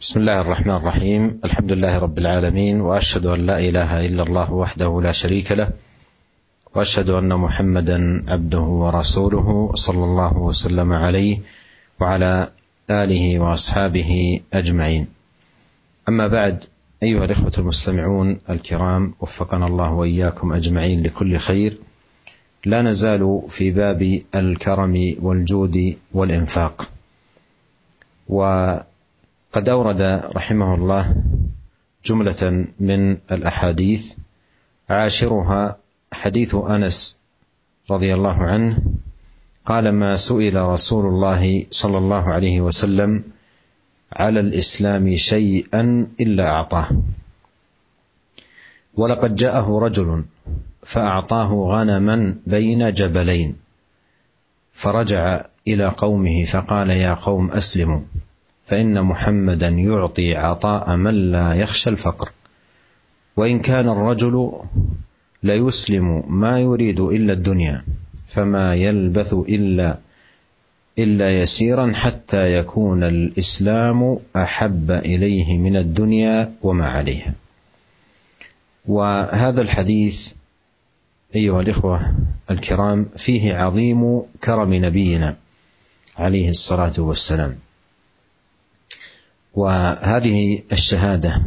بسم الله الرحمن الرحيم. الحمد لله رب العالمين وأشهد أن لا إله إلا الله وحده لا شريك له وأشهد أن محمدا عبده ورسوله صلى الله وسلم عليه وعلى آله وأصحابه أجمعين. أما بعد أيها الإخوة المستمعون الكرام وفقنا الله وإياكم أجمعين لكل خير. لا نزال في باب الكرم والجود والإنفاق. وقد أورد رحمه الله جملة من الأحاديث عاشرها حديث أنس رضي الله عنه قال ما سئل رسول الله صلى الله عليه وسلم على الإسلام شيئا إلا أعطاه ولقد جاءه رجل فأعطاه غنما بين جبلين فرجع إلى قومه فقال يا قوم أسلموا فإن محمدا يعطي عطاء من لا يخشى الفقر. وإن كان الرجل ليسلم ما يريد إلا الدنيا فما يلبث إلا إلا يسيرا حتى يكون الإسلام أحب إليه من الدنيا وما عليها. وهذا الحديث أيها الإخوة الكرام فيه عظيم كرم نبينا عليه الصلاة والسلام. وهذه الشهادة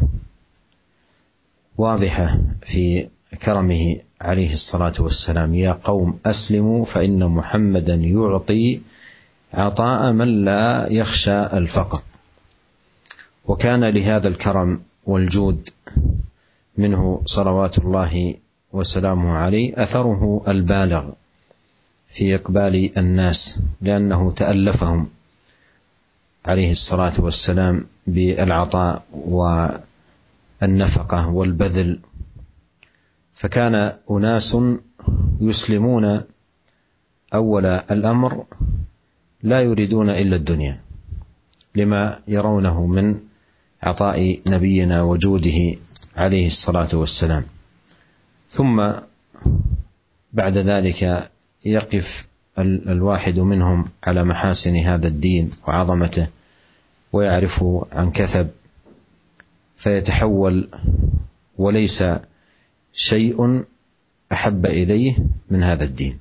واضحة في كرمه عليه الصلاة والسلام. يا قوم أسلموا فإن محمدا يعطي عطاء من لا يخشى الفقر. وكان لهذا الكرم والجود منه صلوات الله وسلامه عليه أثره البالغ في إقبال الناس لأنه تألفهم عليه الصلاة والسلام بالعطاء والنفقة والبذل. فكان أناس يسلمون أول الأمر لا يريدون إلا الدنيا لما يرونه من عطاء نبينا وجوده عليه الصلاة والسلام. ثم بعد ذلك يقف الواحد منهم على محاسن هذا الدين وعظمته. ويعرف عن كثب فيتحول وليس شيء أحب إليه من هذا الدين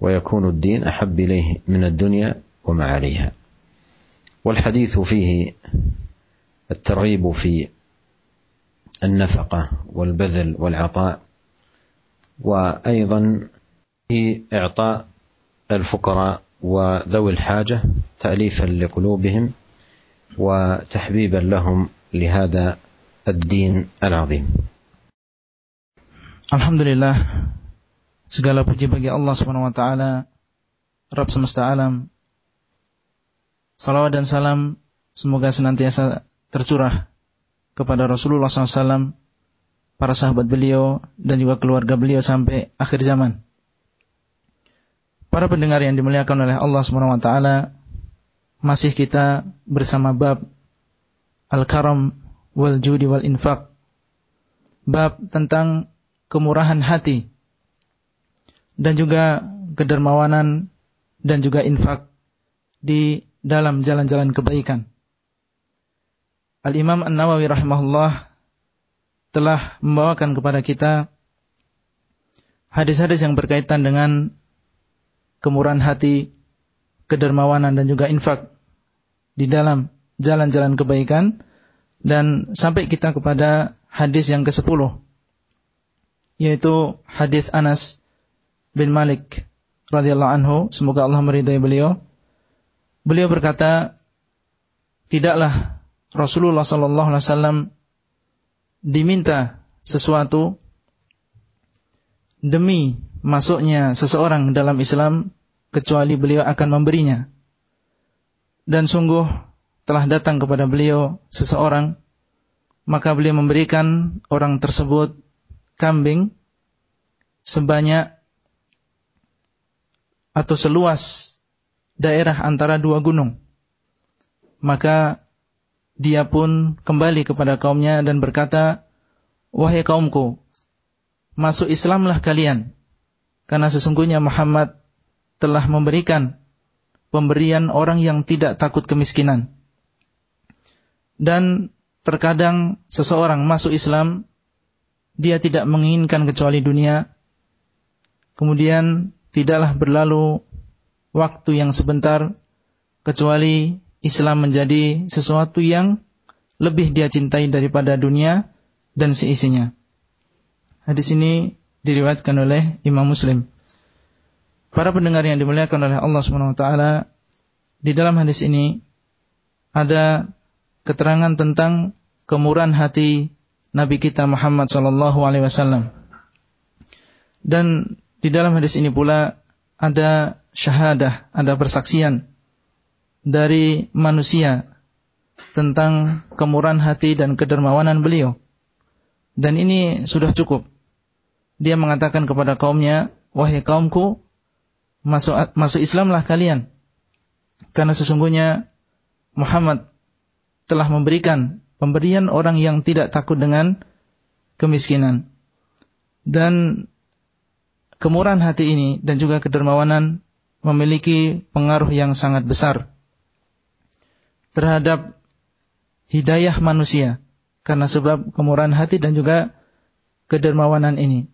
ويكون الدين أحب إليه من الدنيا وما عليها. والحديث فيه الترغيب في النفقة والبذل والعطاء وأيضا في إعطاء الفقراء وذوي الحاجة تاليفا لقلوبهم وتحبيبا لهم لهذا الدين العظيم Alhamdulillah segala puji bagi Allah Subhanahu wa taala Rabb semesta alam Salawat dan salam semoga senantiasa tercurah kepada Rasulullah SAW, para sahabat beliau, dan juga keluarga beliau sampai akhir zaman. Para pendengar yang dimuliakan oleh Allah Subhanahu wa taala, masih kita bersama bab Al-Karam wal Judi wal Infaq. Bab tentang kemurahan hati dan juga kedermawanan dan juga infak di dalam jalan-jalan kebaikan. Al-Imam An-Nawawi rahimahullah telah membawakan kepada kita hadis-hadis yang berkaitan dengan kemurahan hati, kedermawanan dan juga infak di dalam jalan-jalan kebaikan. Dan sampai kita kepada hadis yang ke-10 yaitu hadis Anas bin Malik radhiyallahu anhu. Semoga Allah meridai beliau. Beliau berkata tidaklah Rasulullah sallallahu alaihi wasallam diminta sesuatu demi masuknya seseorang dalam Islam kecuali beliau akan memberinya dan sungguh telah datang kepada beliau seseorang maka beliau memberikan orang tersebut kambing sebanyak atau seluas daerah antara dua gunung. Maka dia pun kembali kepada kaumnya dan berkata, Wahai kaumku, masuk Islamlah kalian, karena sesungguhnya Muhammad telah memberikan pemberian orang yang tidak takut kemiskinan. Dan terkadang seseorang masuk Islam, dia tidak menginginkan kecuali dunia. Kemudian tidaklah berlalu waktu yang sebentar kecuali Islam menjadi sesuatu yang lebih dia cintai daripada dunia dan seisinya. Hadis ini diriwayatkan oleh Imam Muslim. Para pendengar yang dimuliakan oleh Allah Subhanahu wa taala, di dalam hadis ini ada keterangan tentang kemurahan hati Nabi kita Muhammad sallallahu alaihi wasallam. Dan di dalam hadis ini pula ada syahadah, ada persaksian dari manusia tentang kemurahan hati dan kedermawanan beliau. Dan ini sudah cukup. Dia mengatakan kepada kaumnya, "Wahai kaumku, masuk masuk Islamlah kalian." Karena sesungguhnya Muhammad telah memberikan pemberian orang yang tidak takut dengan kemiskinan. Dan kemurahan hati ini dan juga kedermawanan memiliki pengaruh yang sangat besar terhadap hidayah manusia karena sebab kemurahan hati dan juga kedermawanan ini.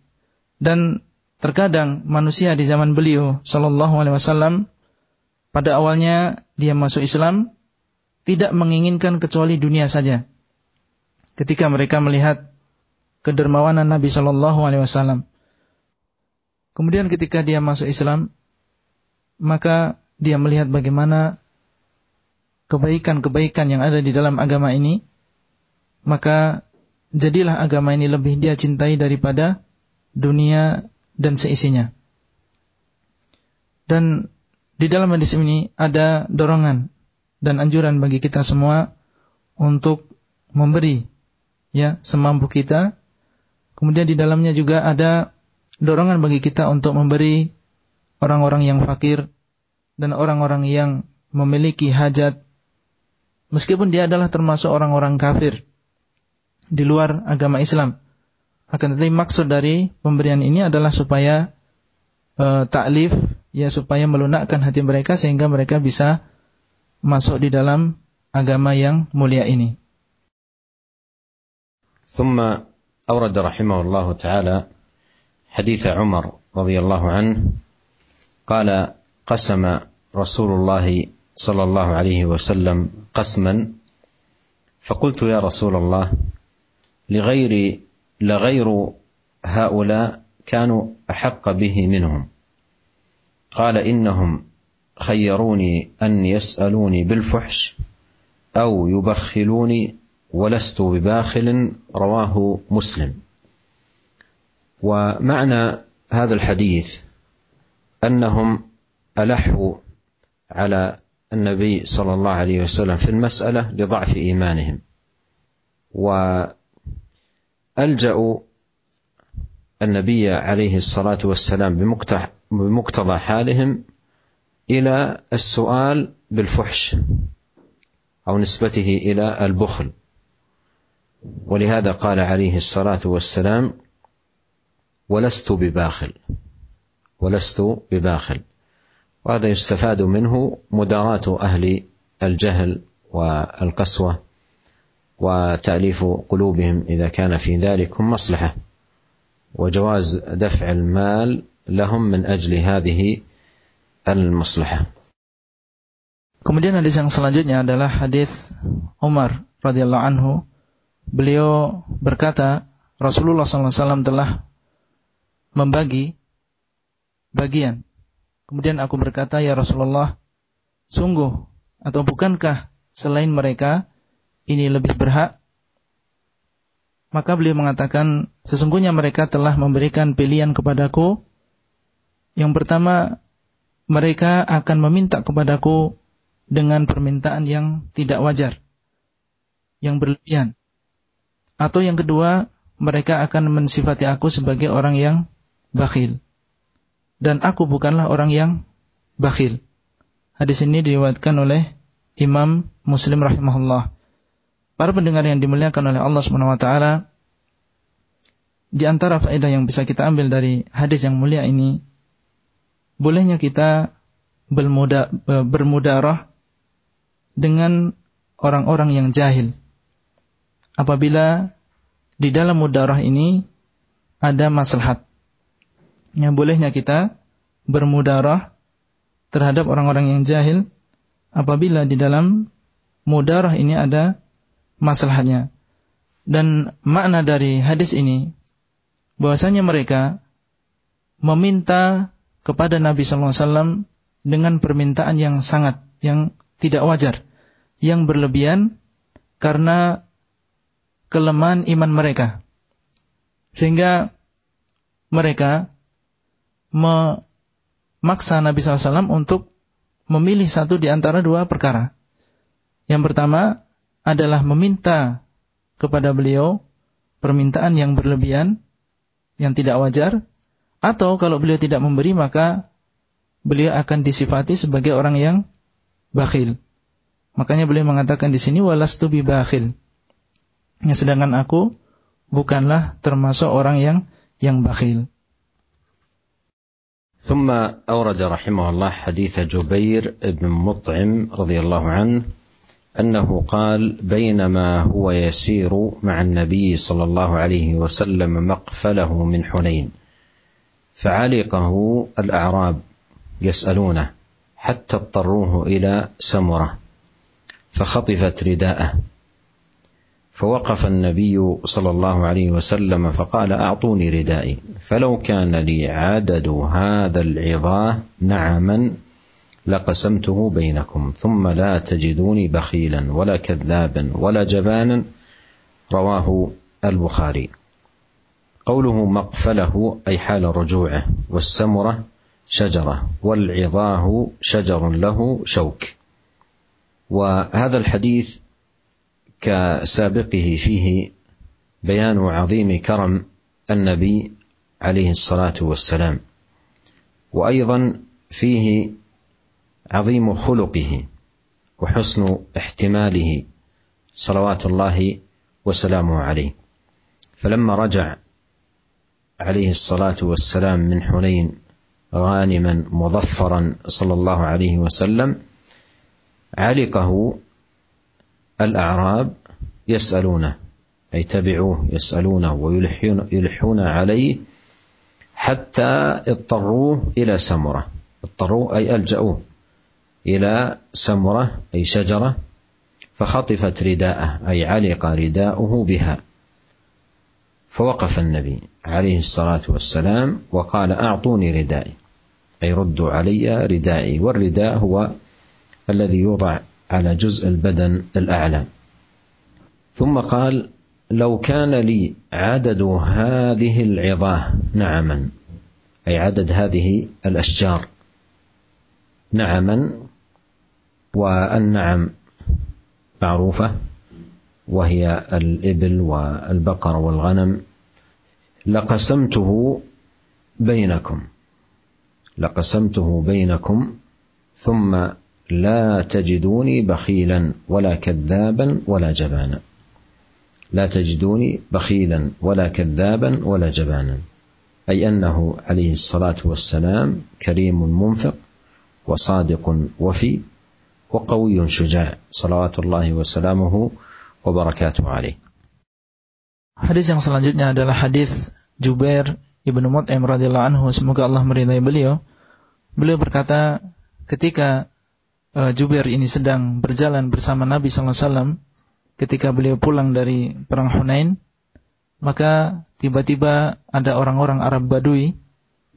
Dan terkadang manusia di zaman beliau sallallahu alaihi wasallam pada awalnya dia masuk Islam tidak menginginkan kecuali dunia saja. Ketika mereka melihat kedermawanan Nabi sallallahu alaihi wasallam. Kemudian ketika dia masuk Islam maka dia melihat bagaimana kebaikan-kebaikan yang ada di dalam agama ini, maka jadilah agama ini lebih dia cintai daripada dunia dan seisinya. Dan di dalam hadis ini ada dorongan dan anjuran bagi kita semua untuk memberi ya semampu kita. Kemudian di dalamnya juga ada dorongan bagi kita untuk memberi orang-orang yang fakir dan orang-orang yang memiliki hajat meskipun dia adalah termasuk orang-orang kafir di luar agama Islam. Akan tetapi maksud dari pemberian ini adalah supaya e, taklif ya supaya melunakkan hati mereka sehingga mereka bisa masuk di dalam agama yang mulia ini. ثم أورد رحمه الله تعالى حديث عمر رضي الله عنه قال قسم رسول الله صلى الله عليه وسلم قسما فقلت يا رسول الله لغير لغير هؤلاء كانوا أحق به منهم. قال إنهم خيروني أن يسألوني بالفحش أو يبخلوني ولست بباخل رواه مسلم. ومعنى هذا الحديث أنهم ألحوا على النبي صلى الله عليه وسلم في المسألة لضعف إيمانهم. وألجأوا النبي عليه الصلاة والسلام بمقتضى حالهم إلى السؤال بالفحش أو نسبته إلى البخل. ولهذا قال عليه الصلاة والسلام ولست بباخل ولست بباخل. وهذا يستفاد منه مداراة أهل الجهل والقسوة. وتأليف قلوبهم إذا كان في ذلك مصلحة وجواز دفع المال لهم من أجل هذه المصلحة Kemudian hadis yang selanjutnya adalah hadis Umar radhiyallahu anhu. Beliau berkata, Rasulullah SAW telah membagi bagian Kemudian aku berkata, "Ya Rasulullah, sungguh atau bukankah selain mereka ini lebih berhak?" Maka beliau mengatakan, "Sesungguhnya mereka telah memberikan pilihan kepadaku. Yang pertama, mereka akan meminta kepadaku dengan permintaan yang tidak wajar, yang berlebihan. Atau yang kedua, mereka akan mensifati aku sebagai orang yang bakhil." dan aku bukanlah orang yang bakhil. Hadis ini diriwayatkan oleh Imam Muslim rahimahullah. Para pendengar yang dimuliakan oleh Allah Subhanahu wa taala, di antara faedah yang bisa kita ambil dari hadis yang mulia ini, bolehnya kita bermuda, bermudarah dengan orang-orang yang jahil, apabila di dalam mudarah ini ada maslahat. Yang bolehnya kita bermudarah terhadap orang-orang yang jahil apabila di dalam mudarah ini ada masalahnya. Dan makna dari hadis ini bahwasanya mereka meminta kepada Nabi wasallam dengan permintaan yang sangat yang tidak wajar, yang berlebihan karena kelemahan iman mereka. Sehingga mereka memaksa Nabi SAW untuk memilih satu di antara dua perkara. Yang pertama adalah meminta kepada beliau permintaan yang berlebihan, yang tidak wajar, atau kalau beliau tidak memberi maka beliau akan disifati sebagai orang yang bakhil. Makanya beliau mengatakan di sini walastu bi bakhil. Ya, sedangkan aku bukanlah termasuk orang yang yang bakhil. ثم أورد رحمه الله حديث جبير بن مطعم رضي الله عنه أنه قال بينما هو يسير مع النبي صلى الله عليه وسلم مقفله من حنين فعلقه الأعراب يسألونه حتى اضطروه إلى سمرة فخطفت رداءه فوقف النبي صلى الله عليه وسلم فقال أعطوني ردائي فلو كان لي عدد هذا العظاه نعما لقسمته بينكم ثم لا تجدوني بخيلا ولا كذابا ولا جبانا. رواه البخاري. قوله مقفله أي حال رجوعه والسمرة شجرة والعظاه شجر له شوك. وهذا الحديث كسابقه فيه بيان عظيم كرم النبي عليه الصلاة والسلام. وأيضا فيه عظيم خلقه وحسن احتماله. صلوات الله وسلامه عليه. فلما رجع عليه الصلاة والسلام من حنين غانما مظفرا صلى الله عليه وسلم علقه الأعراب يسألونه أي تبعوه يسألونه ويلحون يلحون عليه حتى اضطروه إلى سمرة. اضطروه أي ألجأوه. إلى سمرة أي شجرة فخطفت رداءه أي علق رداؤه بها. فوقف النبي عليه الصلاة والسلام وقال أعطوني ردائي. أي ردوا علي ردائي. والرداء هو الذي يوضع على جزء البدن الأعلى. ثم قال لو كان لي عدد هذه العظاه نعما. أي عدد هذه الأشجار نعما والنعم معروفة وهي الإبل والبقر والغنم. لقسمته بينكم. لقسمته بينكم ثم لا تجدوني بخيلا ولا كذابا ولا جبانا. لا تجدوني بخيلا ولا كذابا ولا جبانا. أي أنه عليه الصلاة والسلام كريم منفق وصادق وفي. وقوي شجاع صلوات الله وسلامه وبركاته عليه Hadis yang selanjutnya adalah hadis Jubair Ibnu Mut'im radhiyallahu anhu semoga Allah meridai beliau. Beliau berkata ketika uh, Jubair ini sedang berjalan bersama Nabi sallallahu alaihi wasallam ketika beliau pulang dari perang Hunain maka tiba-tiba ada orang-orang Arab Badui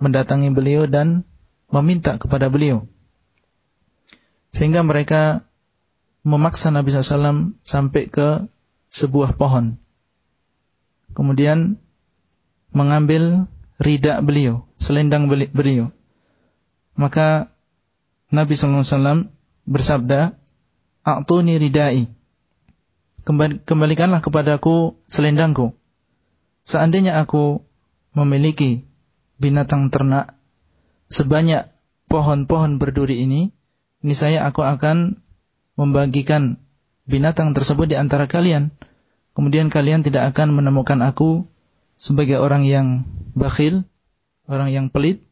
mendatangi beliau dan meminta kepada beliau sehingga mereka memaksa Nabi SAW sampai ke sebuah pohon. Kemudian mengambil rida beliau, selendang beliau. Maka Nabi SAW bersabda, A'tuni ridai. Kembalikanlah kepadaku selendangku. Seandainya aku memiliki binatang ternak sebanyak pohon-pohon berduri ini, ini saya aku akan membagikan binatang tersebut di antara kalian. Kemudian kalian tidak akan menemukan aku sebagai orang yang bakhil, orang yang pelit,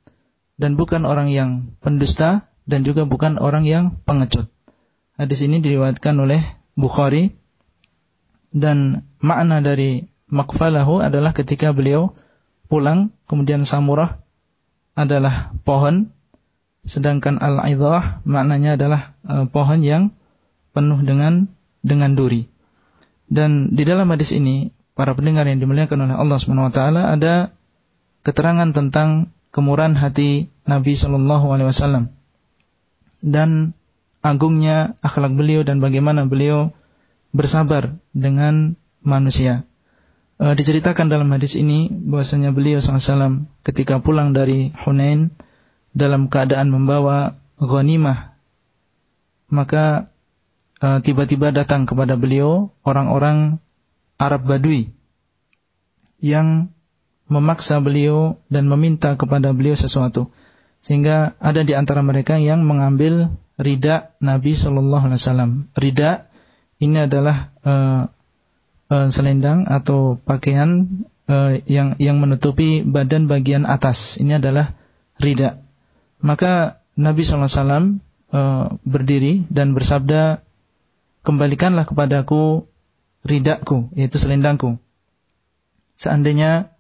dan bukan orang yang pendusta, dan juga bukan orang yang pengecut. Hadis ini diriwayatkan oleh Bukhari dan makna dari makfalahu adalah ketika beliau pulang kemudian samurah adalah pohon sedangkan al-idhah maknanya adalah uh, pohon yang penuh dengan dengan duri. Dan di dalam hadis ini para pendengar yang dimuliakan oleh Allah Subhanahu wa taala ada keterangan tentang kemurahan hati Nabi Shallallahu alaihi wasallam dan agungnya akhlak beliau dan bagaimana beliau bersabar dengan manusia. E, diceritakan dalam hadis ini bahwasanya beliau SAW ketika pulang dari Hunain dalam keadaan membawa ghanimah maka e, tiba-tiba datang kepada beliau orang-orang Arab Badui yang memaksa beliau dan meminta kepada beliau sesuatu sehingga ada di antara mereka yang mengambil rida Nabi Shallallahu Alaihi Wasallam. Rida ini adalah uh, uh, selendang atau pakaian uh, yang yang menutupi badan bagian atas. Ini adalah rida. Maka Nabi SAW uh, berdiri dan bersabda, kembalikanlah kepadaku ridaku, yaitu selendangku. Seandainya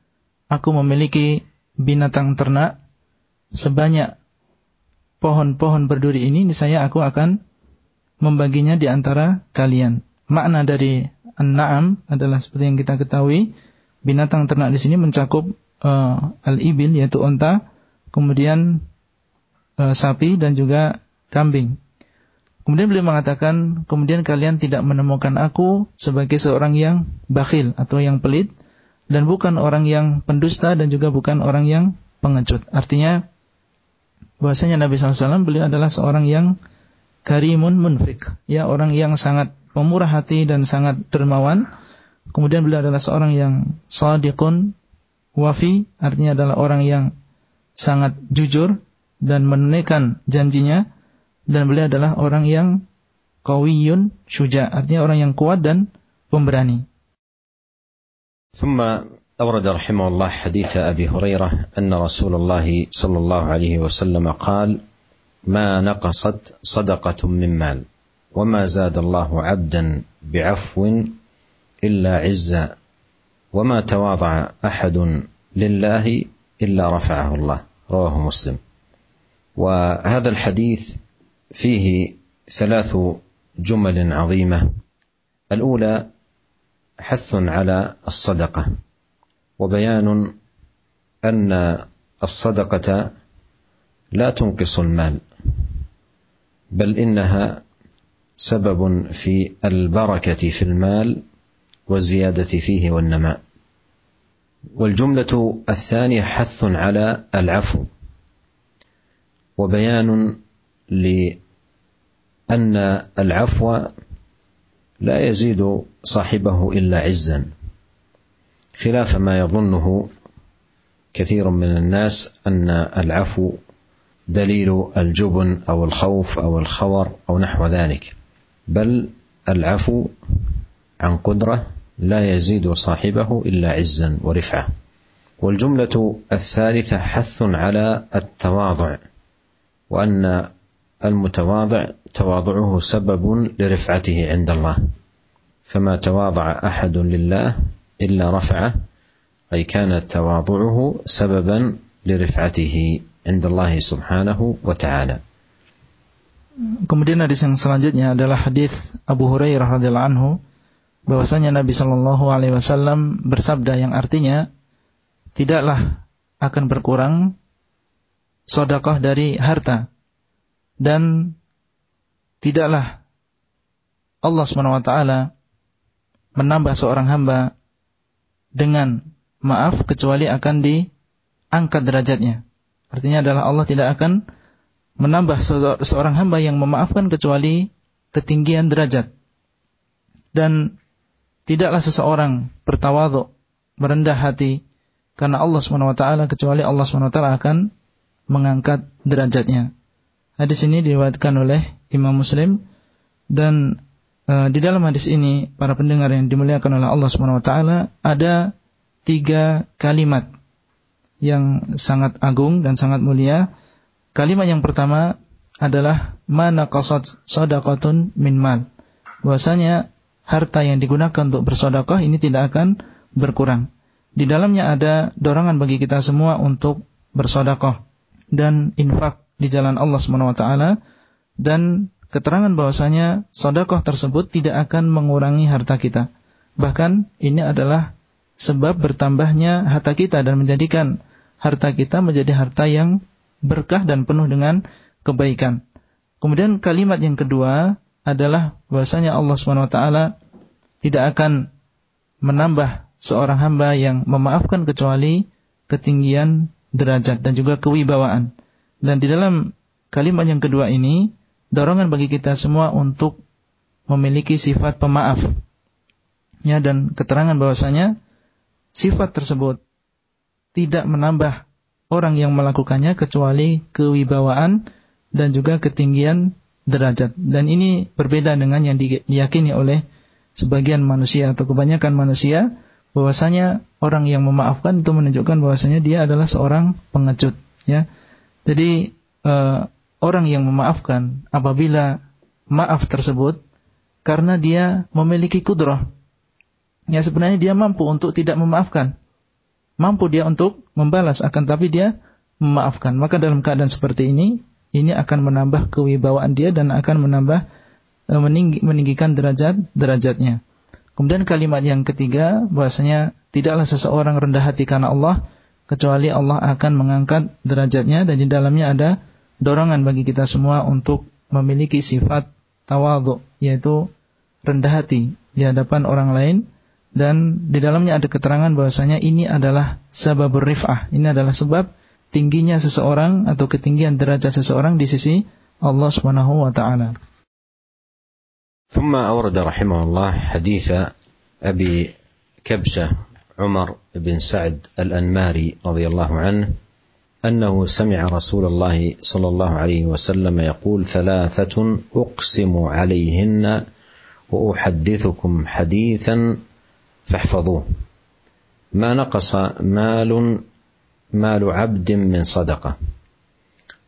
aku memiliki binatang ternak sebanyak pohon-pohon berduri ini, saya aku akan membaginya di antara kalian. Makna dari an-na'am adalah seperti yang kita ketahui, binatang ternak di sini mencakup uh, al-ibil yaitu onta, kemudian uh, sapi dan juga kambing. Kemudian beliau mengatakan, kemudian kalian tidak menemukan aku sebagai seorang yang bakhil atau yang pelit dan bukan orang yang pendusta dan juga bukan orang yang pengecut. Artinya bahwasanya Nabi SAW beliau adalah seorang yang karimun munfik, ya orang yang sangat pemurah hati dan sangat dermawan. Kemudian beliau adalah seorang yang sadiqun wafi, artinya adalah orang yang sangat jujur dan menunaikan janjinya dan beliau adalah orang yang qawiyun syuja artinya orang yang kuat dan pemberani ثم أورد رحمه الله حديث أبي هريرة أن رسول الله صلى الله عليه وسلم قال ما نقصت صدقة من مال وما زاد الله عبدا بعفو إلا عزا وما تواضع أحد لله إلا رفعه الله رواه مسلم وهذا الحديث فيه ثلاث جمل عظيمة. الأولى حث على الصدقة وبيان أن الصدقة لا تنقص المال بل إنها سبب في البركة في المال والزيادة فيه والنماء. والجملة الثانية حث على العفو وبيان لأن العفو لا يزيد صاحبه إلا عزا. خلاف ما يظنه كثير من الناس أن العفو دليل الجبن أو الخوف أو الخور أو نحو ذلك بل العفو عن قدرة لا يزيد صاحبه إلا عزا ورفعة. والجملة الثالثة حث على التواضع. وأن المتواضع تواضعه سبب لرفعته عند الله فما تواضع أحد لله إلا رفعه أي كان تواضعه سببا لرفعته عند الله سبحانه وتعالى Kemudian hadis yang selanjutnya adalah hadis Abu Hurairah radhiyallahu anhu bahwasanya Nabi Shallallahu alaihi wasallam bersabda yang artinya tidaklah akan berkurang sodakoh dari harta. Dan tidaklah Allah SWT menambah seorang hamba dengan maaf kecuali akan diangkat derajatnya. Artinya adalah Allah tidak akan menambah seorang hamba yang memaafkan kecuali ketinggian derajat. Dan tidaklah seseorang bertawadhu, merendah hati karena Allah SWT kecuali Allah SWT akan mengangkat derajatnya. Hadis ini diriwayatkan oleh Imam Muslim dan uh, di dalam hadis ini para pendengar yang dimuliakan oleh Allah Subhanahu wa taala ada tiga kalimat yang sangat agung dan sangat mulia. Kalimat yang pertama adalah mana qasad sadaqatun min mal. Bahwasanya harta yang digunakan untuk bersedekah ini tidak akan berkurang. Di dalamnya ada dorongan bagi kita semua untuk bersedekah dan infak di jalan Allah Subhanahu wa taala dan keterangan bahwasanya sedekah tersebut tidak akan mengurangi harta kita. Bahkan ini adalah sebab bertambahnya harta kita dan menjadikan harta kita menjadi harta yang berkah dan penuh dengan kebaikan. Kemudian kalimat yang kedua adalah bahwasanya Allah Subhanahu wa taala tidak akan menambah seorang hamba yang memaafkan kecuali ketinggian derajat dan juga kewibawaan. Dan di dalam kalimat yang kedua ini dorongan bagi kita semua untuk memiliki sifat pemaaf. Ya dan keterangan bahwasanya sifat tersebut tidak menambah orang yang melakukannya kecuali kewibawaan dan juga ketinggian derajat. Dan ini berbeda dengan yang diyakini oleh sebagian manusia atau kebanyakan manusia bahwasanya orang yang memaafkan itu menunjukkan bahwasanya dia adalah seorang pengecut ya. Jadi uh, orang yang memaafkan apabila maaf tersebut karena dia memiliki kudrah. Ya sebenarnya dia mampu untuk tidak memaafkan. Mampu dia untuk membalas akan tapi dia memaafkan. Maka dalam keadaan seperti ini ini akan menambah kewibawaan dia dan akan menambah eh, meninggi, meninggikan derajat derajatnya. Kemudian kalimat yang ketiga bahwasanya tidaklah seseorang rendah hati karena Allah kecuali Allah akan mengangkat derajatnya dan di dalamnya ada dorongan bagi kita semua untuk memiliki sifat tawadhu yaitu rendah hati di hadapan orang lain dan di dalamnya ada keterangan bahwasanya ini adalah sebab rif'ah ini adalah sebab tingginya seseorang atau ketinggian derajat seseorang di sisi Allah Subhanahu wa taala. ثم أورد رحمه الله حديث أبي كبشة عمر بن سعد الأنماري رضي الله عنه أنه سمع رسول الله صلى الله عليه وسلم يقول ثلاثة أقسم عليهن وأحدثكم حديثا فاحفظوه. ما نقص مال مال عبد من صدقة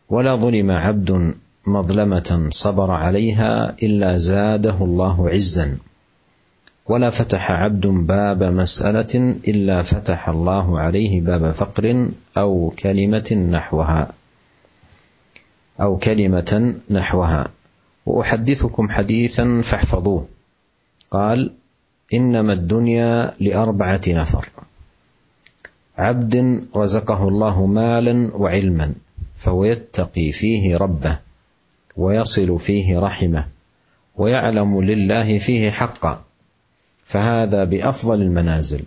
ولا ظلم عبد مظلمة صبر عليها إلا زاده الله عزا. ولا فتح عبد باب مسألة إلا فتح الله عليه باب فقر أو كلمة نحوها. أو كلمة نحوها. وأحدثكم حديثا فاحفظوه. قال إنما الدنيا لأربعة نفر. عبد رزقه الله مالا وعلما فهو يتقي فيه ربه. ويصل فيه رحمه ويعلم لله فيه حقا فهذا بأفضل المنازل.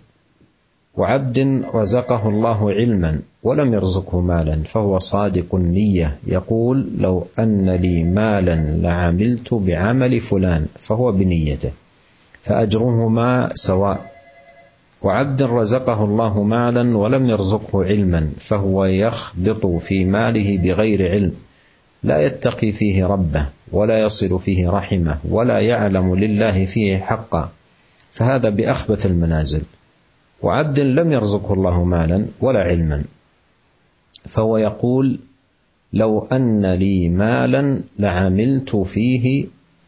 وعبد رزقه الله علما ولم يرزقه مالا فهو صادق النية. يقول لو أن لي مالا لعملت بعمل فلان فهو بنيته فاجرهما سواء. وعبد رزقه الله مالا ولم يرزقه علما فهو يخبط في ماله بغير علم. لا يتقي فيه ربه ولا يصل فيه رحمه ولا يعلم لله فيه حقا. فهذا بأخبث المنازل. وعبد لم يرزقه الله مالا ولا علما. فهو يقول لو أن لي مالا لعملت فيه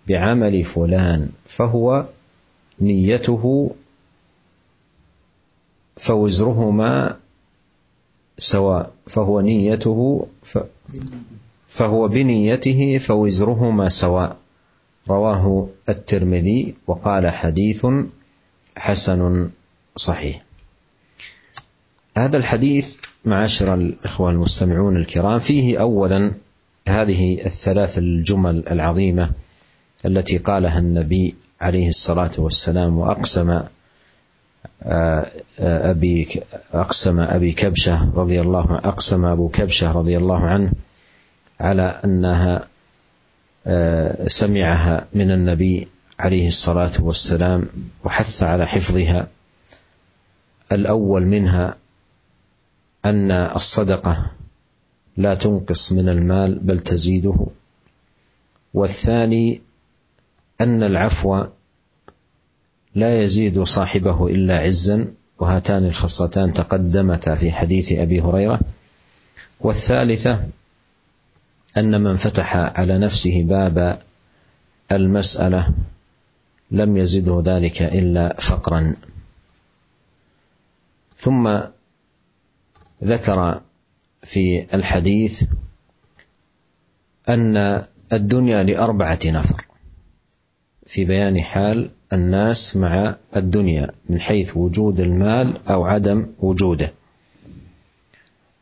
بعمل فلان فهو نيته فوزرهما سواء فهو نيته فهو بنيته فوزرهما سواء. رواه الترمذي وقال حديث حسن صحيح. هذا الحديث معاشر الاخوه المستمعون الكرام فيه اولا هذه الثلاث الجمل العظيمة التي قالها النبي عليه الصلاة والسلام وأقسم أبي أقسم أبي كبشة رضي الله عنه أقسم أبو كبشة رضي الله عنه على أنها آه، سمعها من النبي عليه الصلاة والسلام وحث على حفظها. الأول منها أن الصدقة لا تنقص من المال بل تزيده. والثاني أن العفو لا يزيد صاحبه إلا عزا وهاتان الخصلتان تقدمتا في حديث أبي هريرة. والثالثة أن من فتح على نفسه باب المسألة لم يزده ذلك إلا فقرا. ثم ذكر في الحديث أن الدنيا لأربعة نفر. في بيان حال الناس مع الدنيا من حيث وجود المال أو عدم وجوده.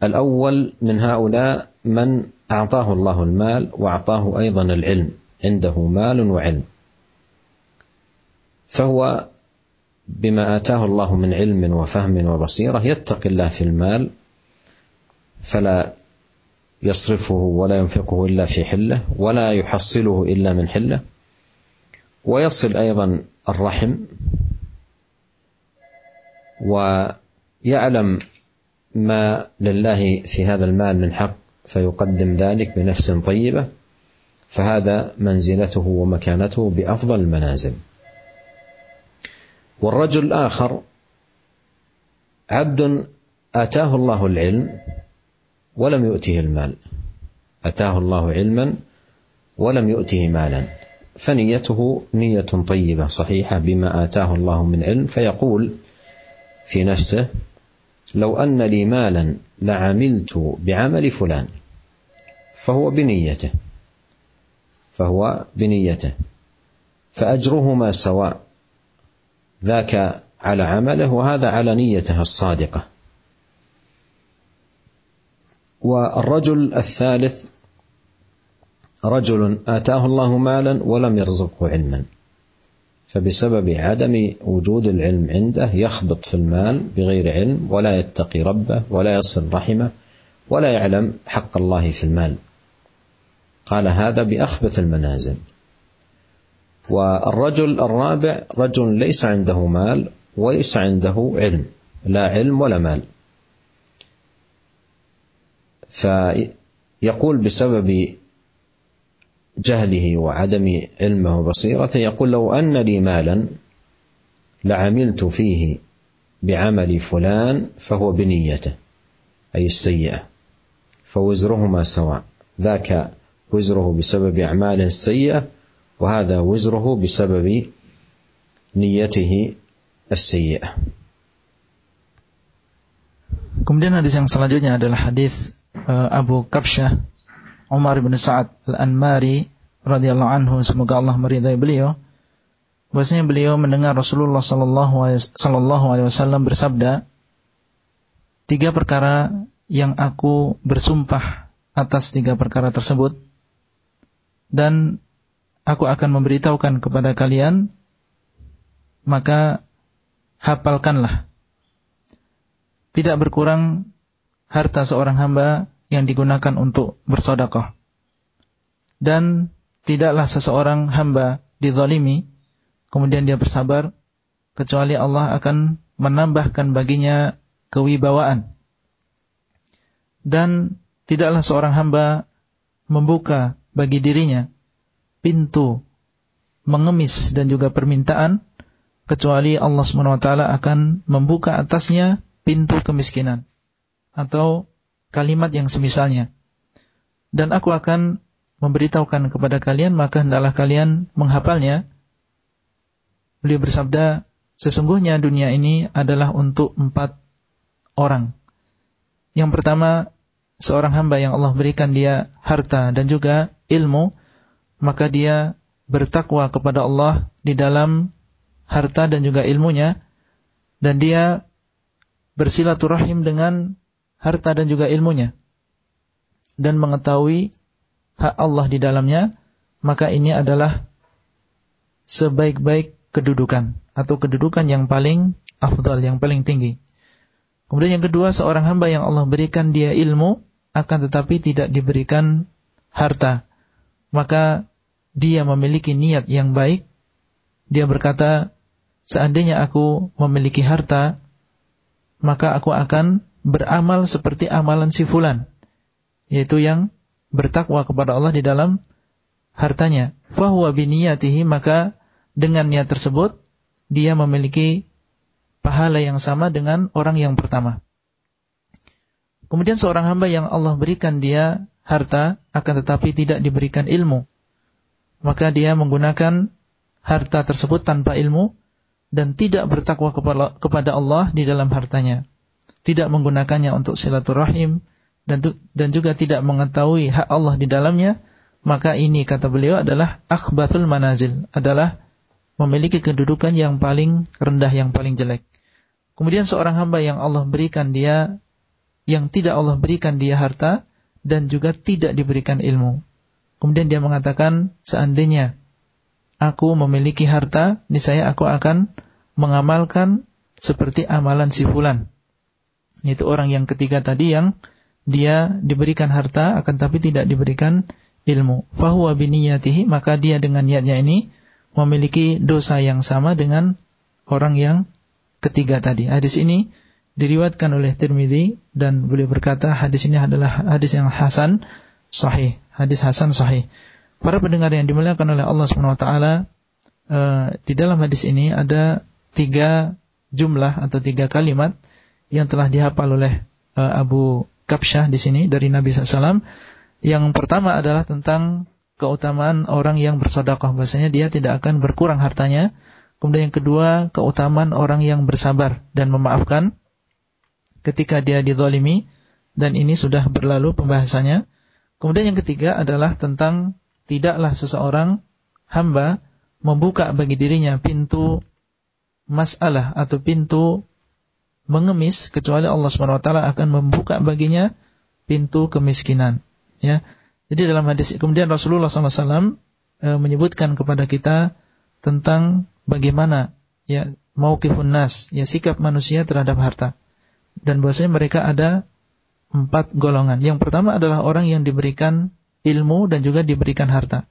الأول من هؤلاء من أعطاه الله المال وأعطاه أيضا العلم عنده مال وعلم. فهو بما آتاه الله من علم وفهم وبصيرة يتقي الله في المال فلا يصرفه ولا ينفقه إلا في حلة ولا يحصله إلا من حلة. ويصل أيضا الرحم ويعلم ما لله في هذا المال من حق فيقدم ذلك بنفس طيبة فهذا منزلته ومكانته بأفضل المنازل. والرجل الآخر عبد أتاه الله العلم ولم يؤته المال. أتاه الله علما ولم يؤته مالا. فنيته نية طيبة صحيحة بما آتاه الله من علم فيقول في نفسه لو أن لي مالا لعملت بعمل فلان فهو بنيته فهو بنيته فأجرهما سواء ذاك على عمله وهذا على نيته الصادقة. والرجل الثالث رجل آتاه الله مالا ولم يرزقه علما. فبسبب عدم وجود العلم عنده يخبط في المال بغير علم ولا يتقي ربه ولا يصل رحمه ولا يعلم حق الله في المال. قال هذا بأخبث المنازل. والرجل الرابع رجل ليس عنده مال وليس عنده علم لا علم ولا مال. فيقول بسبب جهله وعدم علمه وبصيرته يقول لو أن لي مالا لعملت فيه بعمل فلان فهو بنيته أي السيئة فوزرهما سواء ذاك وزره بسبب أعماله السيئة وهذا وزره بسبب نيته السيئة. Kemudian hadis yang selanjutnya adalah hadis uh, Abu Kabsyah Umar bin Sa'ad Al-Anmari radhiyallahu anhu semoga Allah meridai beliau. Bahwasanya beliau mendengar Rasulullah sallallahu alaihi wasallam bersabda tiga perkara yang aku bersumpah atas tiga perkara tersebut dan aku akan memberitahukan kepada kalian maka hafalkanlah. Tidak berkurang harta seorang hamba yang digunakan untuk bersodakoh. Dan tidaklah seseorang hamba dizalimi, kemudian dia bersabar, kecuali Allah akan menambahkan baginya kewibawaan. Dan tidaklah seorang hamba membuka bagi dirinya pintu mengemis dan juga permintaan, kecuali Allah SWT akan membuka atasnya pintu kemiskinan atau kalimat yang semisalnya. Dan aku akan memberitahukan kepada kalian, maka hendaklah kalian menghafalnya. Beliau bersabda, sesungguhnya dunia ini adalah untuk empat orang. Yang pertama, seorang hamba yang Allah berikan dia harta dan juga ilmu, maka dia bertakwa kepada Allah di dalam harta dan juga ilmunya, dan dia bersilaturahim dengan harta dan juga ilmunya dan mengetahui hak Allah di dalamnya, maka ini adalah sebaik-baik kedudukan atau kedudukan yang paling afdal, yang paling tinggi. Kemudian yang kedua, seorang hamba yang Allah berikan dia ilmu akan tetapi tidak diberikan harta. Maka dia memiliki niat yang baik. Dia berkata, seandainya aku memiliki harta, maka aku akan beramal seperti amalan si fulan yaitu yang bertakwa kepada Allah di dalam hartanya. Fahuwa biniyatihi maka dengan niat tersebut dia memiliki pahala yang sama dengan orang yang pertama. Kemudian seorang hamba yang Allah berikan dia harta akan tetapi tidak diberikan ilmu. Maka dia menggunakan harta tersebut tanpa ilmu dan tidak bertakwa kepada Allah di dalam hartanya. Tidak menggunakannya untuk silaturahim dan dan juga tidak mengetahui hak Allah di dalamnya, maka ini kata beliau adalah akhbathul manazil, adalah memiliki kedudukan yang paling rendah yang paling jelek. Kemudian seorang hamba yang Allah berikan dia yang tidak Allah berikan dia harta dan juga tidak diberikan ilmu. Kemudian dia mengatakan seandainya aku memiliki harta, niscaya aku akan mengamalkan seperti amalan si fulan. Itu orang yang ketiga tadi yang dia diberikan harta akan tapi tidak diberikan ilmu. Fahuwa biniyatihi maka dia dengan niatnya ini memiliki dosa yang sama dengan orang yang ketiga tadi. Hadis ini diriwatkan oleh Tirmidzi dan beliau berkata hadis ini adalah hadis yang hasan sahih, hadis hasan sahih. Para pendengar yang dimuliakan oleh Allah Subhanahu wa taala, uh, di dalam hadis ini ada tiga jumlah atau tiga kalimat yang telah dihafal oleh uh, Abu Kapsyah di sini dari Nabi SAW. Yang pertama adalah tentang keutamaan orang yang bersedekah. Bahasanya dia tidak akan berkurang hartanya. Kemudian yang kedua, keutamaan orang yang bersabar dan memaafkan ketika dia didolimi. Dan ini sudah berlalu pembahasannya. Kemudian yang ketiga adalah tentang tidaklah seseorang hamba membuka bagi dirinya pintu masalah atau pintu mengemis kecuali Allah Subhanahu wa taala akan membuka baginya pintu kemiskinan ya jadi dalam hadis kemudian Rasulullah SAW e, menyebutkan kepada kita tentang bagaimana ya mauqifun nas ya sikap manusia terhadap harta dan bahwasanya mereka ada empat golongan yang pertama adalah orang yang diberikan ilmu dan juga diberikan harta.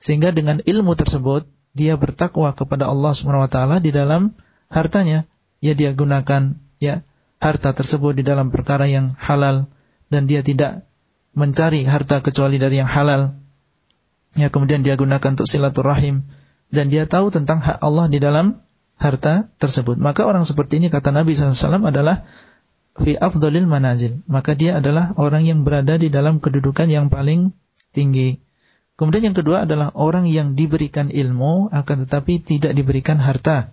Sehingga dengan ilmu tersebut dia bertakwa kepada Allah Subhanahu wa taala di dalam hartanya. Ya dia gunakan ya harta tersebut di dalam perkara yang halal dan dia tidak mencari harta kecuali dari yang halal. Ya kemudian dia gunakan untuk silaturahim dan dia tahu tentang hak Allah di dalam harta tersebut. Maka orang seperti ini kata Nabi SAW adalah fi afdalil manazil. Maka dia adalah orang yang berada di dalam kedudukan yang paling tinggi. Kemudian yang kedua adalah orang yang diberikan ilmu akan tetapi tidak diberikan harta.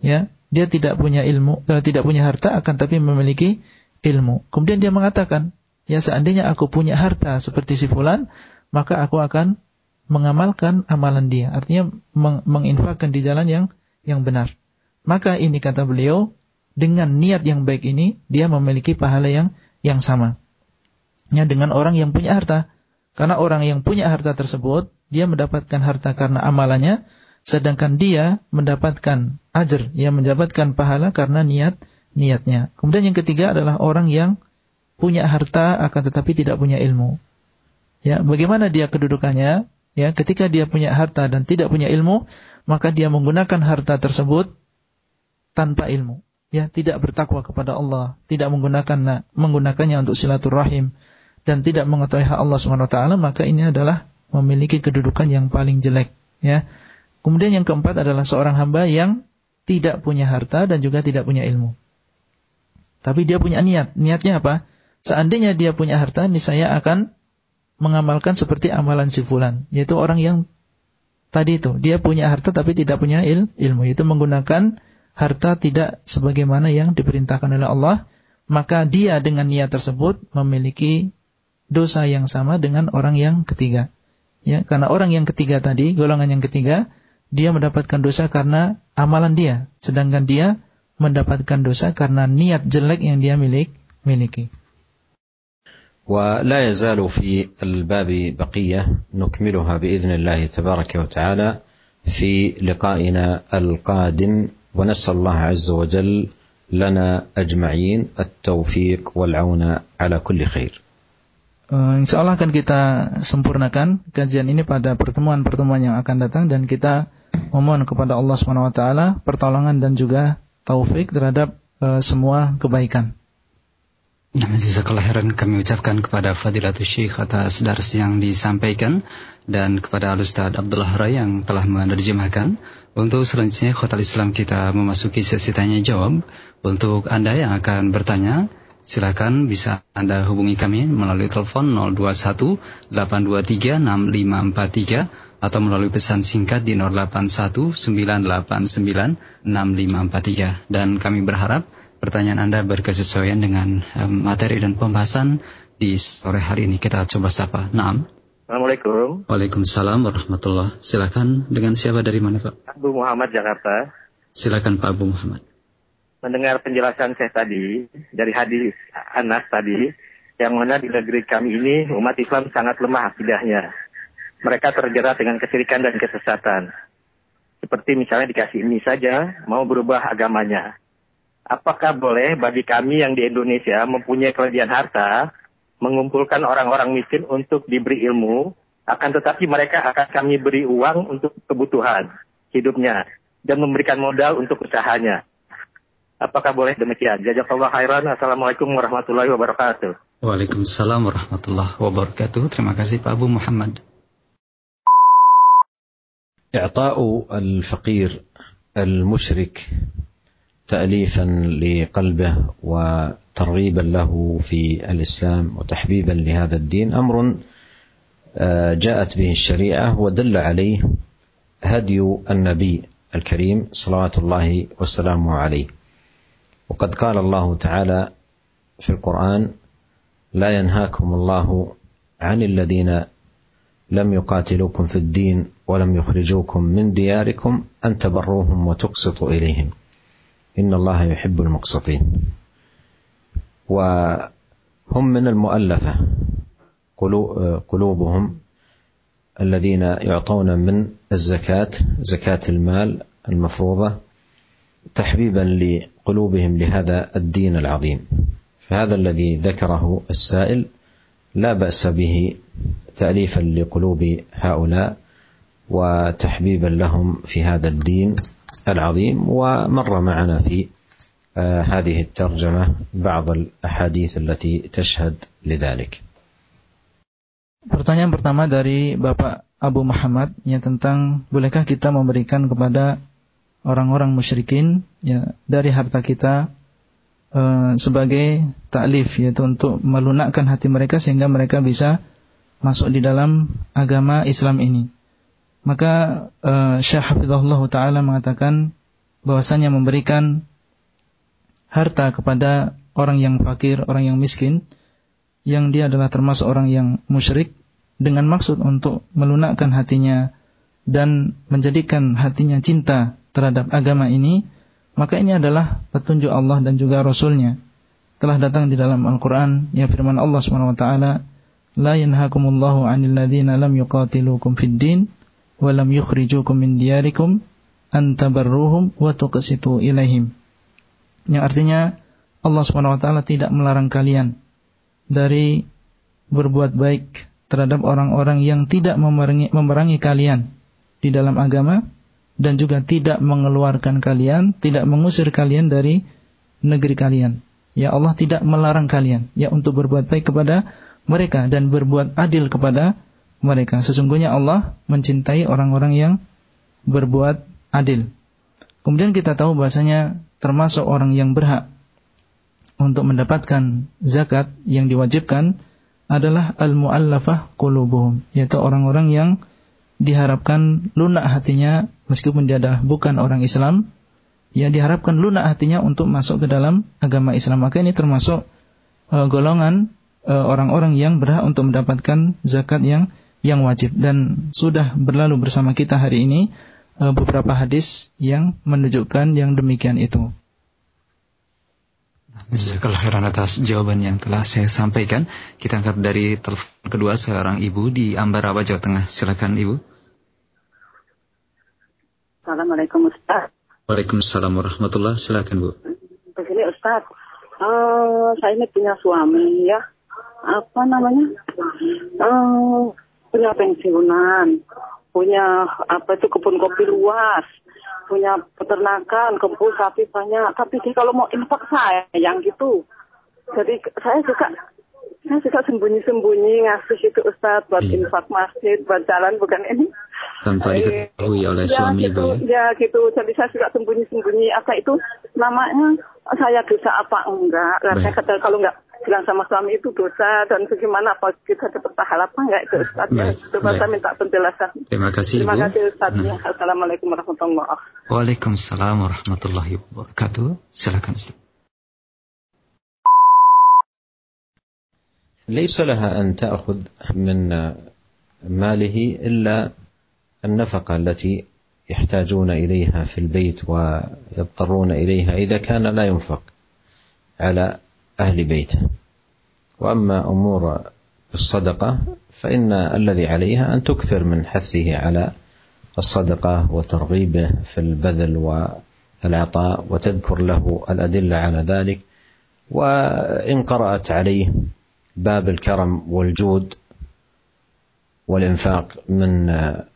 Ya, dia tidak punya ilmu, eh, tidak punya harta akan tapi memiliki ilmu. Kemudian dia mengatakan, ya seandainya aku punya harta seperti si fulan, maka aku akan mengamalkan amalan dia. Artinya meng menginfakkan di jalan yang yang benar. Maka ini kata beliau, dengan niat yang baik ini dia memiliki pahala yang yang sama. Ya dengan orang yang punya harta. Karena orang yang punya harta tersebut, dia mendapatkan harta karena amalannya, sedangkan dia mendapatkan ajar, yang mendapatkan pahala karena niat niatnya. Kemudian yang ketiga adalah orang yang punya harta akan tetapi tidak punya ilmu. Ya, bagaimana dia kedudukannya? Ya, ketika dia punya harta dan tidak punya ilmu, maka dia menggunakan harta tersebut tanpa ilmu. Ya, tidak bertakwa kepada Allah, tidak menggunakan menggunakannya untuk silaturahim, dan tidak mengetahui hak Allah Subhanahu wa taala, maka ini adalah memiliki kedudukan yang paling jelek, ya. Kemudian yang keempat adalah seorang hamba yang tidak punya harta dan juga tidak punya ilmu. Tapi dia punya niat. Niatnya apa? Seandainya dia punya harta, saya akan mengamalkan seperti amalan si fulan, yaitu orang yang tadi itu, dia punya harta tapi tidak punya il, ilmu, yaitu menggunakan harta tidak sebagaimana yang diperintahkan oleh Allah, maka dia dengan niat tersebut memiliki dosa yang sama dengan orang yang ketiga. Ya, karena orang yang ketiga tadi, golongan yang ketiga, dia mendapatkan dosa karena amalan dia, sedangkan dia mendapatkan dosa karena niat jelek yang dia milik, miliki. ولا يزال في الباب بقية نكملها بإذن الله تبارك وتعالى في لقائنا القادم ونسأل الله عز وجل لنا أجمعين التوفيق والعون على كل خير Uh, insya Allah akan kita sempurnakan kajian ini pada pertemuan-pertemuan yang akan datang dan kita memohon kepada Allah Subhanahu wa taala pertolongan dan juga taufik terhadap uh, semua kebaikan. Nah, jazakallah khairan kami ucapkan kepada Fadilatul Syekh atas dars yang disampaikan dan kepada Al-Ustaz Abdullah Rai yang telah menerjemahkan. Untuk selanjutnya Khotal Islam kita memasuki sesi tanya jawab. Untuk Anda yang akan bertanya, Silakan bisa Anda hubungi kami melalui telepon 021 823 6543 atau melalui pesan singkat di 0819896543 dan kami berharap pertanyaan Anda berkesesuaian dengan um, materi dan pembahasan di sore hari ini. Kita coba sapa. Naam. Assalamualaikum. Waalaikumsalam warahmatullah. Silakan dengan siapa dari mana Pak? Abu Muhammad Jakarta. Silakan Pak Abu Muhammad. Mendengar penjelasan saya tadi dari hadis Anas tadi, yang mana di negeri kami ini umat Islam sangat lemah akidahnya. Mereka terjerat dengan kesirikan dan kesesatan. Seperti misalnya dikasih ini saja, mau berubah agamanya apakah boleh bagi kami yang di Indonesia mempunyai kelebihan harta, mengumpulkan orang-orang miskin untuk diberi ilmu, akan tetapi mereka akan kami beri uang untuk kebutuhan hidupnya dan memberikan modal untuk usahanya. Apakah boleh demikian? Jazakallah khairan. Assalamualaikum warahmatullahi wabarakatuh. Waalaikumsalam warahmatullahi wabarakatuh. Terima kasih Pak Abu Muhammad. إعطاء الفقير المشرك تأليفا لقلبه وترغيبا له في الإسلام وتحبيبا لهذا الدين أمر آه، جاءت به الشريعة ودل عليه هدي النبي الكريم صلوات الله وسلامه عليه. وقد قال الله تعالى في القرآن لا ينهاكم الله عن الذين لم يقاتلوكم في الدين ولم يخرجوكم من دياركم أن تبروهم وتقسطوا إليهم. إن الله يحب المقسطين. وهم من المؤلفة. قلوبهم الذين يعطون من الزكاة زكاة المال المفروضة تحبيبا لقلوبهم لهذا الدين العظيم. فهذا الذي ذكره السائل لا بأس به تأليفا لقلوب هؤلاء وتحبيبا لهم في هذا الدين العظيم ومر معنا في هذه الترجمة بعض الأحاديث التي تشهد لذلك Pertanyaan pertama dari Bapak Abu Muhammad yang tentang bolehkah kita memberikan kepada orang-orang musyrikin ya dari harta kita uh, sebagai taklif yaitu untuk melunakkan hati mereka sehingga mereka bisa masuk di dalam agama Islam ini. Maka uh, Syekh Hafizahullah Ta'ala mengatakan bahwasanya memberikan harta kepada orang yang fakir, orang yang miskin, yang dia adalah termasuk orang yang musyrik, dengan maksud untuk melunakkan hatinya dan menjadikan hatinya cinta terhadap agama ini, maka ini adalah petunjuk Allah dan juga Rasulnya. Telah datang di dalam Al-Quran, yang firman Allah SWT, La yanhakumullahu anil ladhina lam yuqatilukum fid din, walam yukhrijukum min diyarikum antabarruhum wa tuqsitu ilaihim. Yang artinya Allah Subhanahu wa taala tidak melarang kalian dari berbuat baik terhadap orang-orang yang tidak memerangi, memerangi kalian di dalam agama dan juga tidak mengeluarkan kalian, tidak mengusir kalian dari negeri kalian. Ya Allah tidak melarang kalian ya untuk berbuat baik kepada mereka dan berbuat adil kepada mereka. Sesungguhnya Allah mencintai orang-orang yang berbuat adil. Kemudian kita tahu bahasanya termasuk orang yang berhak untuk mendapatkan zakat yang diwajibkan adalah al-muallafah qulubuhum, yaitu orang-orang yang diharapkan lunak hatinya meskipun dia adalah bukan orang Islam, ya diharapkan lunak hatinya untuk masuk ke dalam agama Islam. Maka ini termasuk uh, golongan uh, orang-orang yang berhak untuk mendapatkan zakat yang yang wajib dan sudah berlalu bersama kita hari ini uh, beberapa hadis yang menunjukkan yang demikian itu. Jazakallah atas jawaban yang telah saya sampaikan. Kita angkat dari telepon kedua seorang ibu di Ambarawa, Jawa Tengah. Silakan ibu. Assalamualaikum Ustaz. Waalaikumsalam warahmatullah. Silakan Bu. Begini Ustaz, uh, saya ini punya suami ya. Apa namanya? Uh, punya pensiunan, punya apa itu kebun kopi luas, punya peternakan, kebun sapi banyak. Tapi dia kalau mau infak saya yang gitu. Jadi saya suka saya suka sembunyi-sembunyi ngasih itu Ustaz buat iya. infak masjid, buat jalan bukan ini. Tanpa diketahui oleh ya, suami gitu, ibu ya? Ya gitu, jadi saya suka sembunyi-sembunyi apa itu namanya saya dosa apa enggak. Nah, saya kata kalau enggak bilang sama suami itu dosa dan bagaimana apa kita dapat pahala apa enggak itu Ustaz ya. Coba saya minta penjelasan. Terima kasih Terima Ibu. kasih Ustaz Hmm. ya. Assalamualaikum warahmatullahi wabarakatuh. Waalaikumsalam warahmatullahi wabarakatuh. Silakan Ustaz. ليس لها ان تاخذ من ماله الا النفقه التي يحتاجون اليها في البيت ويضطرون اليها اذا كان لا ينفق على أهل بيته. وأما أمور الصدقة فإن الذي عليها أن تكثر من حثه على الصدقة وترغيبه في البذل والعطاء وتذكر له الأدلة على ذلك. وإن قرأت عليه باب الكرم والجود والإنفاق من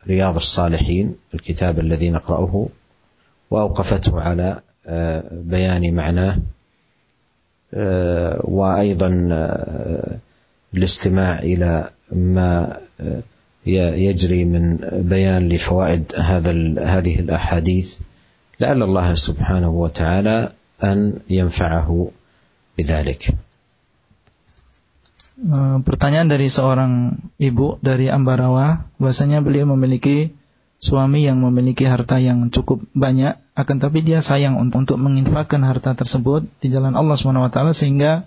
رياض الصالحين الكتاب الذي نقرأه وأوقفته على بيان معناه. وأيضا الاستماع إلى ما يجري من بيان لفوائد هذا هذه الأحاديث لعل الله سبحانه وتعالى أن ينفعه بذلك Eh, pertanyaan dari seorang ibu dari Ambarawa bahwasanya beliau memiliki suami yang memiliki harta yang cukup banyak akan tapi dia sayang untuk, menginfakkan harta tersebut di jalan Allah SWT sehingga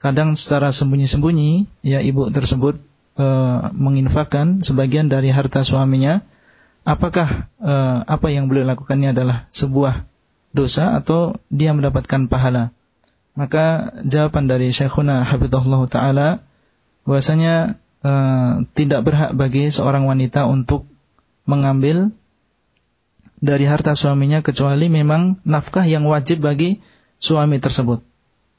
kadang secara sembunyi-sembunyi ya ibu tersebut e, menginfakkan sebagian dari harta suaminya. Apakah e, apa yang beliau lakukannya adalah sebuah dosa atau dia mendapatkan pahala? Maka jawaban dari Syekhuna Hafizahullah Ta'ala bahwasanya uh, tidak berhak bagi seorang wanita untuk mengambil dari harta suaminya kecuali memang nafkah yang wajib bagi suami tersebut.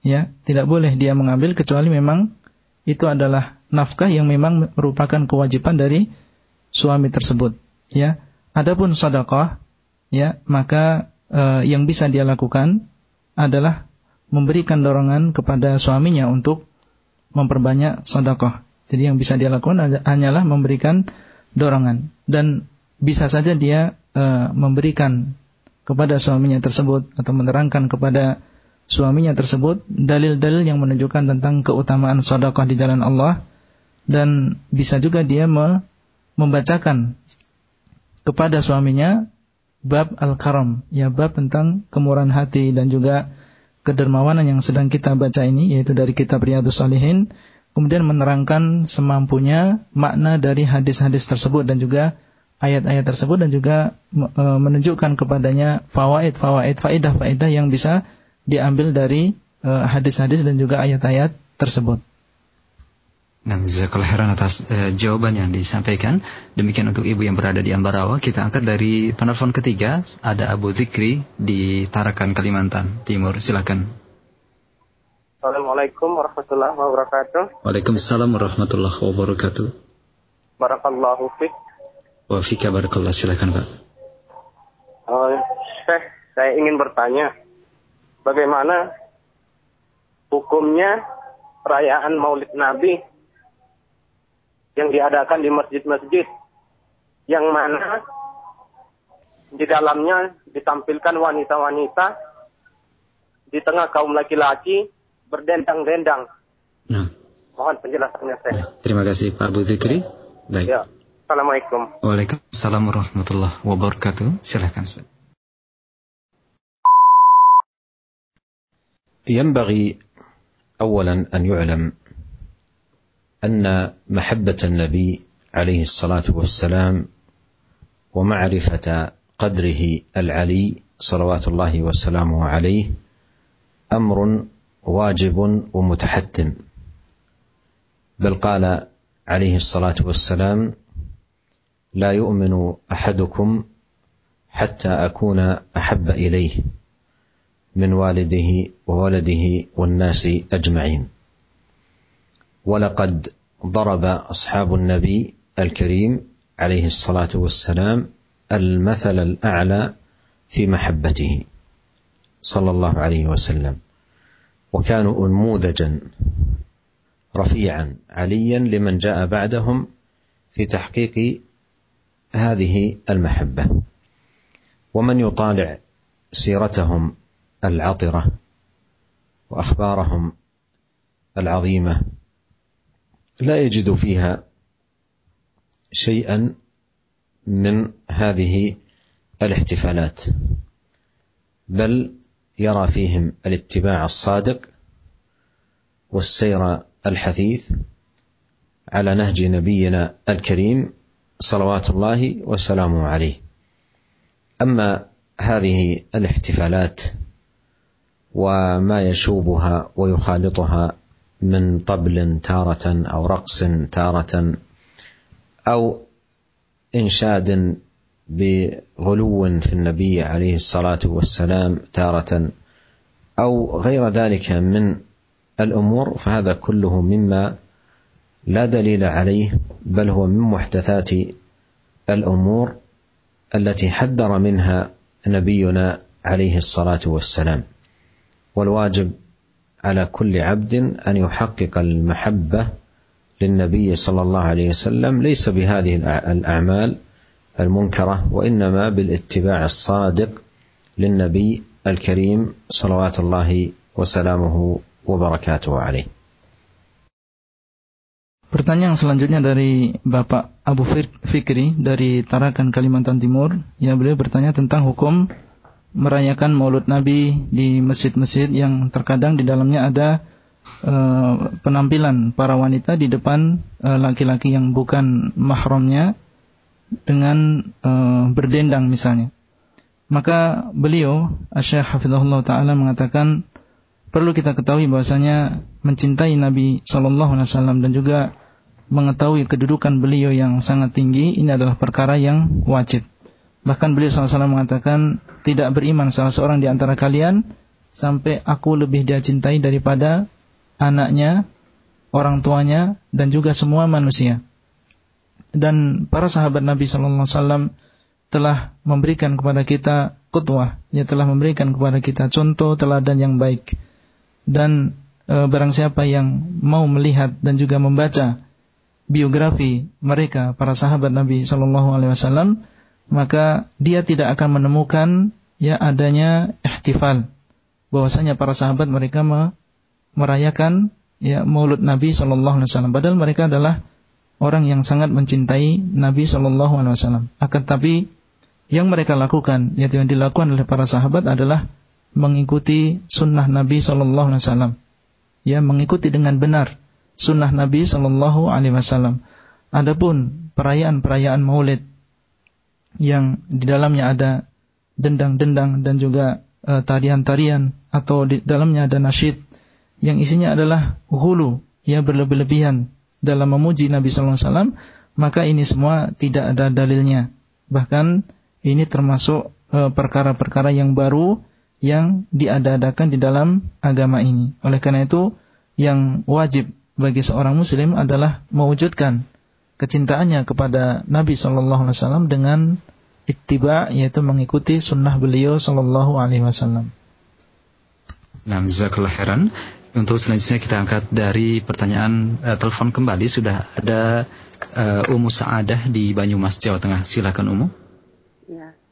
Ya, tidak boleh dia mengambil kecuali memang itu adalah nafkah yang memang merupakan kewajiban dari suami tersebut. Ya, adapun sedekah, ya maka uh, yang bisa dia lakukan adalah memberikan dorongan kepada suaminya untuk memperbanyak sedekah. Jadi yang bisa dia lakukan hanyalah memberikan dorongan dan bisa saja dia e, memberikan kepada suaminya tersebut atau menerangkan kepada suaminya tersebut dalil-dalil yang menunjukkan tentang keutamaan sedekah di jalan Allah. Dan bisa juga dia me, membacakan kepada suaminya bab al-karam, ya bab tentang kemurahan hati dan juga kedermawanan yang sedang kita baca ini yaitu dari kitab Riyadhus Salihin. Kemudian menerangkan semampunya makna dari hadis-hadis tersebut dan juga ayat-ayat tersebut dan juga e, menunjukkan kepadanya fawaid-fawaid faedah-faedah yang bisa diambil dari e, hadis-hadis dan juga ayat-ayat tersebut. Nah, jazakallah khairan atas uh, jawaban yang disampaikan. Demikian untuk ibu yang berada di Ambarawa. Kita angkat dari penelpon ketiga, ada Abu Zikri di Tarakan, Kalimantan Timur. Silakan. Assalamualaikum warahmatullahi wabarakatuh. Waalaikumsalam warahmatullahi wabarakatuh. Barakallahu fiik. Wa fika barakallah. Silakan, Pak. Uh, Syekh, saya ingin bertanya, bagaimana hukumnya perayaan Maulid Nabi yang diadakan di masjid-masjid yang mana di dalamnya ditampilkan wanita-wanita di tengah kaum laki-laki berdendang-dendang. Nah. Mohon penjelasannya saya. Terima kasih Pak Abu Zikri. Baik. Ya. Assalamualaikum. Waalaikumsalam warahmatullahi wabarakatuh. Silakan Ustaz. ينبغي اولا أن يعلم أن محبة النبي عليه الصلاة والسلام ومعرفة قدره العلي صلوات الله وسلامه عليه أمر واجب ومتحتم بل قال عليه الصلاة والسلام لا يؤمن أحدكم حتى أكون أحب إليه من والده وولده والناس أجمعين. ولقد ضرب أصحاب النبي الكريم عليه الصلاة والسلام المثل الأعلى في محبته صلى الله عليه وسلم. وكانوا انموذجا رفيعا عليا لمن جاء بعدهم في تحقيق هذه المحبة. ومن يطالع سيرتهم العطرة وأخبارهم العظيمة لا يجد فيها شيئا من هذه الاحتفالات بل يرى فيهم الاتباع الصادق والسير الحثيث على نهج نبينا الكريم صلوات الله وسلامه عليه. أما هذه الاحتفالات وما يشوبها ويخالطها من طبل تارة أو رقص تارة أو إنشاد بغلو في النبي عليه الصلاة والسلام تارة أو غير ذلك من الأمور فهذا كله مما لا دليل عليه بل هو من محدثات الأمور التي حذر منها نبينا عليه الصلاة والسلام. والواجب على كل عبد أن يحقق المحبة للنبي صلى الله عليه وسلم. ليس بهذه الأعمال المنكرة وإنما بالاتباع الصادق للنبي الكريم صلوات الله وسلامه وبركاته عليه. Pertanyaan selanjutnya dari Bapak Abu Fikri dari Tarakan Kalimantan Timur. Ya, beliau bertanya tentang hukum merayakan Maulud Nabi di masjid-masjid yang terkadang di dalamnya ada uh, penampilan para wanita di depan eh, laki-laki uh, yang bukan mahramnya dengan uh, berdendang misalnya. Maka beliau Syekh Hafizahullah taala mengatakan perlu kita ketahui bahwasanya mencintai Nabi sallallahu alaihi wasallam dan juga mengetahui kedudukan beliau yang sangat tinggi ini adalah perkara yang wajib. Bahkan beliau SAW mengatakan tidak beriman salah seorang di antara kalian sampai aku lebih dia cintai daripada anaknya, orang tuanya dan juga semua manusia. Dan para sahabat Nabi SAW telah memberikan kepada kita kutwah, ia telah memberikan kepada kita contoh teladan yang baik. Dan e, barang siapa yang mau melihat dan juga membaca biografi mereka para sahabat Nabi Shallallahu Alaihi Wasallam maka dia tidak akan menemukan ya adanya ihtifal. Bahwasanya para sahabat mereka merayakan ya Maulud Nabi Shallallahu Alaihi Wasallam. Padahal mereka adalah orang yang sangat mencintai Nabi Shallallahu Alaihi Wasallam. Akan tapi yang mereka lakukan yaitu yang dilakukan oleh para sahabat adalah mengikuti sunnah Nabi Shallallahu Alaihi Wasallam. Ya mengikuti dengan benar sunnah Nabi Shallallahu Alaihi Wasallam. Adapun perayaan-perayaan Maulid yang di dalamnya ada dendang-dendang dan juga uh, tarian-tarian atau di dalamnya ada nasyid yang isinya adalah hulu yang berlebih-lebihan dalam memuji Nabi Sallallahu Alaihi Wasallam maka ini semua tidak ada dalilnya bahkan ini termasuk eh, perkara-perkara yang baru yang diadakan di dalam agama ini oleh karena itu yang wajib bagi seorang muslim adalah mewujudkan kecintaannya kepada Nabi Shallallahu Alaihi Wasallam dengan ittiba yaitu mengikuti sunnah beliau Shallallahu Alaihi Wasallam. Nah. Untuk selanjutnya kita angkat dari pertanyaan uh, telepon kembali sudah ada uh, Umu Saadah di Banyumas Jawa Tengah. Silakan Umu.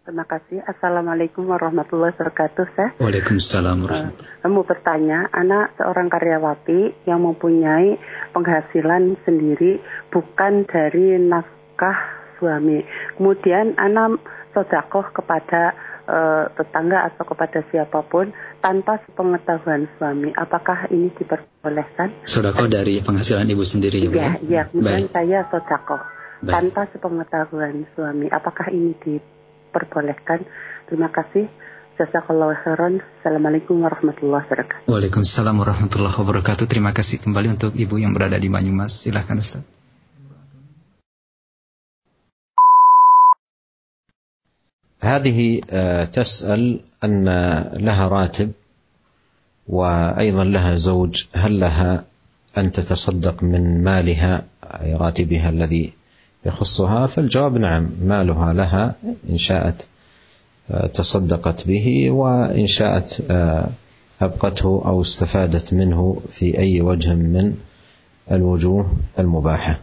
Terima kasih. Assalamualaikum warahmatullahi wabarakatuh, Seh. Waalaikumsalam warahmatullahi uh, Mau bertanya, anak seorang karyawati yang mempunyai penghasilan sendiri bukan dari nafkah suami. Kemudian anak sodakoh kepada uh, tetangga atau kepada siapa pun tanpa sepengetahuan suami. Apakah ini diperbolehkan? Sodakoh dari penghasilan ibu sendiri, ya? Iya, kemudian Baik. saya sodakoh tanpa sepengetahuan suami. Apakah ini diperbolehkan? diperbolehkan. Terima kasih. Jazakallah khairan. Assalamualaikum warahmatullahi wabarakatuh. Waalaikumsalam warahmatullahi wabarakatuh. Terima kasih kembali untuk Ibu yang berada di Banyumas. Silahkan Ustaz. هذه تسأل أن لها راتب وأيضا لها زوج هل لها أن تتصدق من مالها أي راتبها الذي يخصها فالجواب نعم مالها لها إن شاءت تصدقت به وإن شاءت أبقته أو استفادت منه في أي وجه من الوجوه المباحة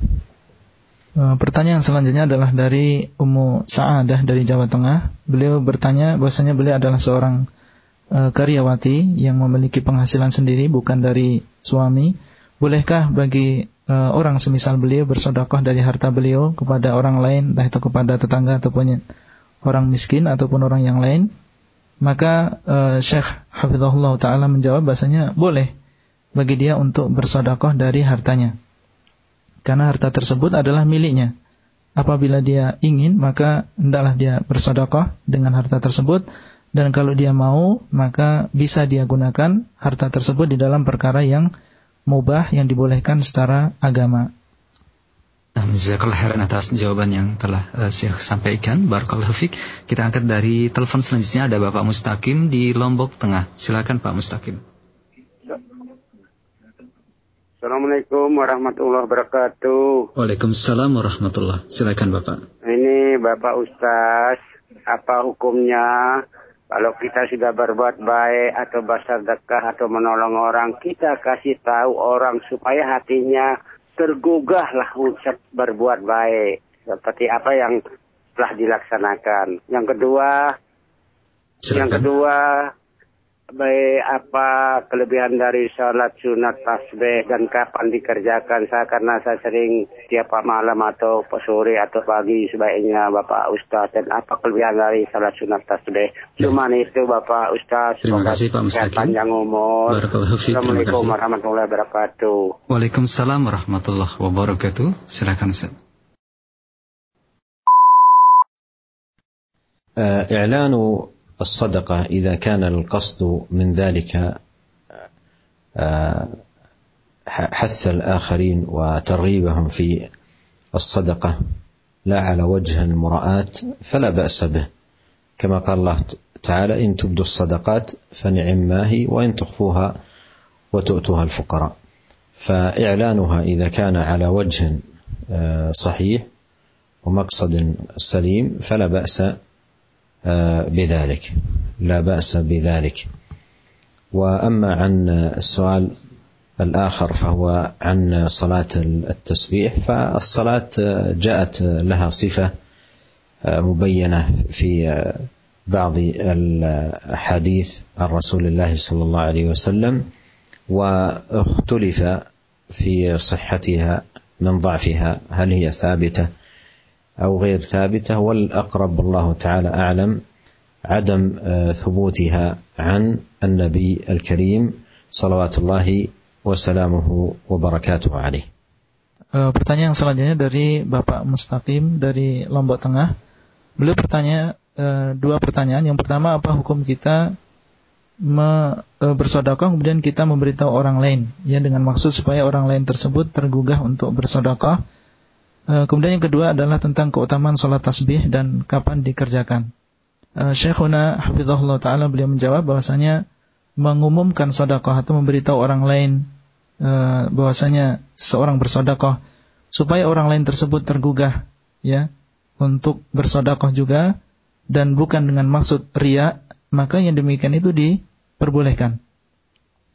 Pertanyaan selanjutnya adalah dari Ummu Sa'adah dari Jawa Tengah. Beliau bertanya bahwasanya beliau adalah seorang uh, karyawati yang memiliki penghasilan sendiri bukan dari suami. bolehkah bagi uh, orang semisal beliau bersodakoh dari harta beliau kepada orang lain, entah itu kepada tetangga ataupun orang miskin ataupun orang yang lain? Maka uh, Syekh Hafizahullah Ta'ala menjawab bahasanya boleh bagi dia untuk bersodakoh dari hartanya. Karena harta tersebut adalah miliknya. Apabila dia ingin, maka hendaklah dia bersodakoh dengan harta tersebut. Dan kalau dia mau, maka bisa dia gunakan harta tersebut di dalam perkara yang mubah yang dibolehkan secara agama. Jazakallah khairan atas jawaban yang telah uh, Syekh sampaikan. Barakallahu fiqh. Kita angkat dari telepon selanjutnya ada Bapak Mustaqim di Lombok Tengah. Silakan Pak Mustaqim. Assalamualaikum warahmatullahi wabarakatuh. Waalaikumsalam warahmatullahi Silakan Bapak. Ini Bapak Ustaz, apa hukumnya kalau kita sudah berbuat baik atau bersedekah atau menolong orang, kita kasih tahu orang supaya hatinya tergugah lah untuk berbuat baik. Seperti apa yang telah dilaksanakan. Yang kedua, Silakan. yang kedua, baik apa kelebihan dari sholat sunat tasbih dan kapan dikerjakan saya karena saya sering tiap malam atau sore atau pagi sebaiknya Bapak Ustaz dan apa kelebihan dari sholat sunat tasbih cuma itu Bapak Ustaz terima kasih Pak Mustaqim panjang umur Assalamualaikum warahmatullahi wabarakatuh Waalaikumsalam warahmatullahi wabarakatuh silakan Ustaz إعلان الصدقة إذا كان القصد من ذلك آه، حث الآخرين وترغيبهم في الصدقة لا على وجه المراءة فلا بأس به. كما قال الله تعالى إن تبدوا الصدقات فنعم ما هي وإن تخفوها وتؤتوها الفقراء. فإعلانها إذا كان على وجه آه، صحيح ومقصد سليم فلا بأس بذلك. لا بأس بذلك. وأما عن السؤال الآخر فهو عن صلاة التسبيح فالصلاة جاءت لها صفة آه، مبينة في بعض الاحاديث عن رسول الله صلى الله عليه وسلم واختلف في صحتها من ضعفها هل هي ثابتة أو غير ثابتة والأقرب الله تعالى أعلم عدم ثبوتها عن النبي الكريم صلوات الله وسلامه وبركاته عليه Pertanyaan selanjutnya dari Bapak Mustaqim dari Lombok Tengah. Beliau bertanya e, dua pertanyaan. Yang pertama, apa hukum kita me, e, bersedekah kemudian kita memberitahu orang lain ya dengan maksud supaya orang lain tersebut tergugah untuk bersedekah Eh, kemudian yang kedua adalah tentang keutamaan sholat tasbih dan kapan dikerjakan. Uh, Syekhuna Hafizahullah Ta'ala beliau menjawab bahwasanya mengumumkan sodakoh atau memberitahu orang lain uh, bahwasanya seorang bersodakoh supaya orang lain tersebut tergugah ya untuk bersodakoh juga dan bukan dengan maksud ria maka yang demikian itu diperbolehkan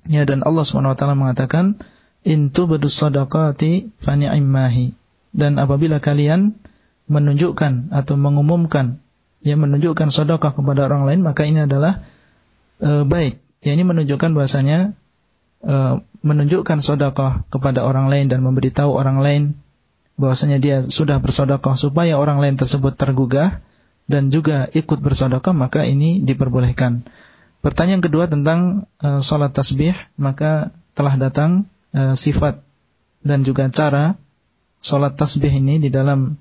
ya dan Allah swt mengatakan intu bedus sodakati fani'immahi dan apabila kalian menunjukkan atau mengumumkan yang menunjukkan sedekah kepada orang lain maka ini adalah e, baik ya ini menunjukkan bahasanya e, menunjukkan sedekah kepada orang lain dan memberitahu orang lain bahwasanya dia sudah bersedekah supaya orang lain tersebut tergugah dan juga ikut bersedekah maka ini diperbolehkan. Pertanyaan kedua tentang e, salat tasbih maka telah datang e, sifat dan juga cara sholat tasbih ini di dalam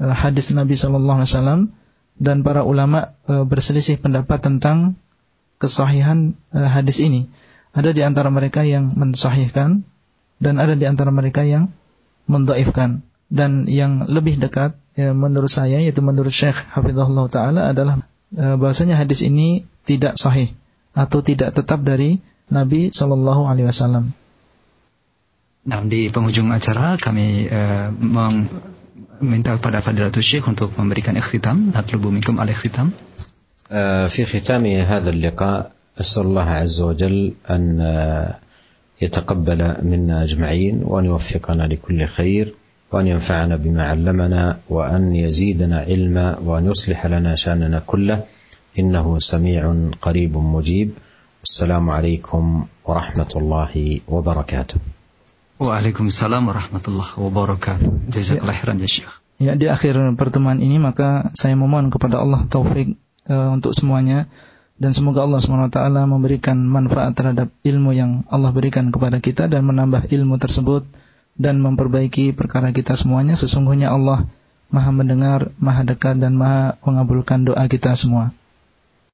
uh, hadis Nabi Shallallahu Alaihi Wasallam dan para ulama uh, berselisih pendapat tentang kesahihan uh, hadis ini. Ada di antara mereka yang mensahihkan dan ada di antara mereka yang mendoifkan dan yang lebih dekat ya, menurut saya yaitu menurut Syekh Hafizahullah Taala adalah uh, bahwasanya hadis ini tidak sahih atau tidak tetap dari Nabi Shallallahu Alaihi Wasallam. Nah, di penghujung acara kami uh, meminta kepada Fadilatul Syekh untuk memberikan ikhtitam. Natlubu minkum al-ikhtitam. في ختام هذا اللقاء أسأل الله عز وجل أن يتقبل منا أجمعين وأن يوفقنا لكل خير وأن ينفعنا بما علمنا وأن يزيدنا علما وأن يصلح لنا شأننا كله إنه سميع قريب مجيب السلام عليكم ورحمة الله وبركاته Waalaikumsalam warahmatullahi wabarakatuh. Jazakallah Ya. khairan ya Syekh. Ya, di akhir pertemuan ini maka saya memohon kepada Allah taufik eh, untuk semuanya dan semoga Allah SWT memberikan manfaat terhadap ilmu yang Allah berikan kepada kita dan menambah ilmu tersebut dan memperbaiki perkara kita semuanya. Sesungguhnya Allah Maha mendengar, Maha dekat dan Maha mengabulkan doa kita semua.